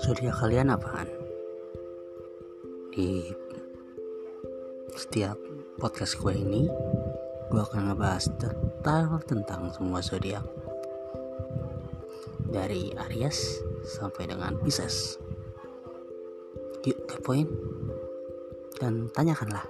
zodiak kalian apaan? Di setiap podcast gue ini, gue akan ngebahas detail tentang semua zodiak. Dari Aries sampai dengan Pisces. Yuk ke poin dan tanyakanlah.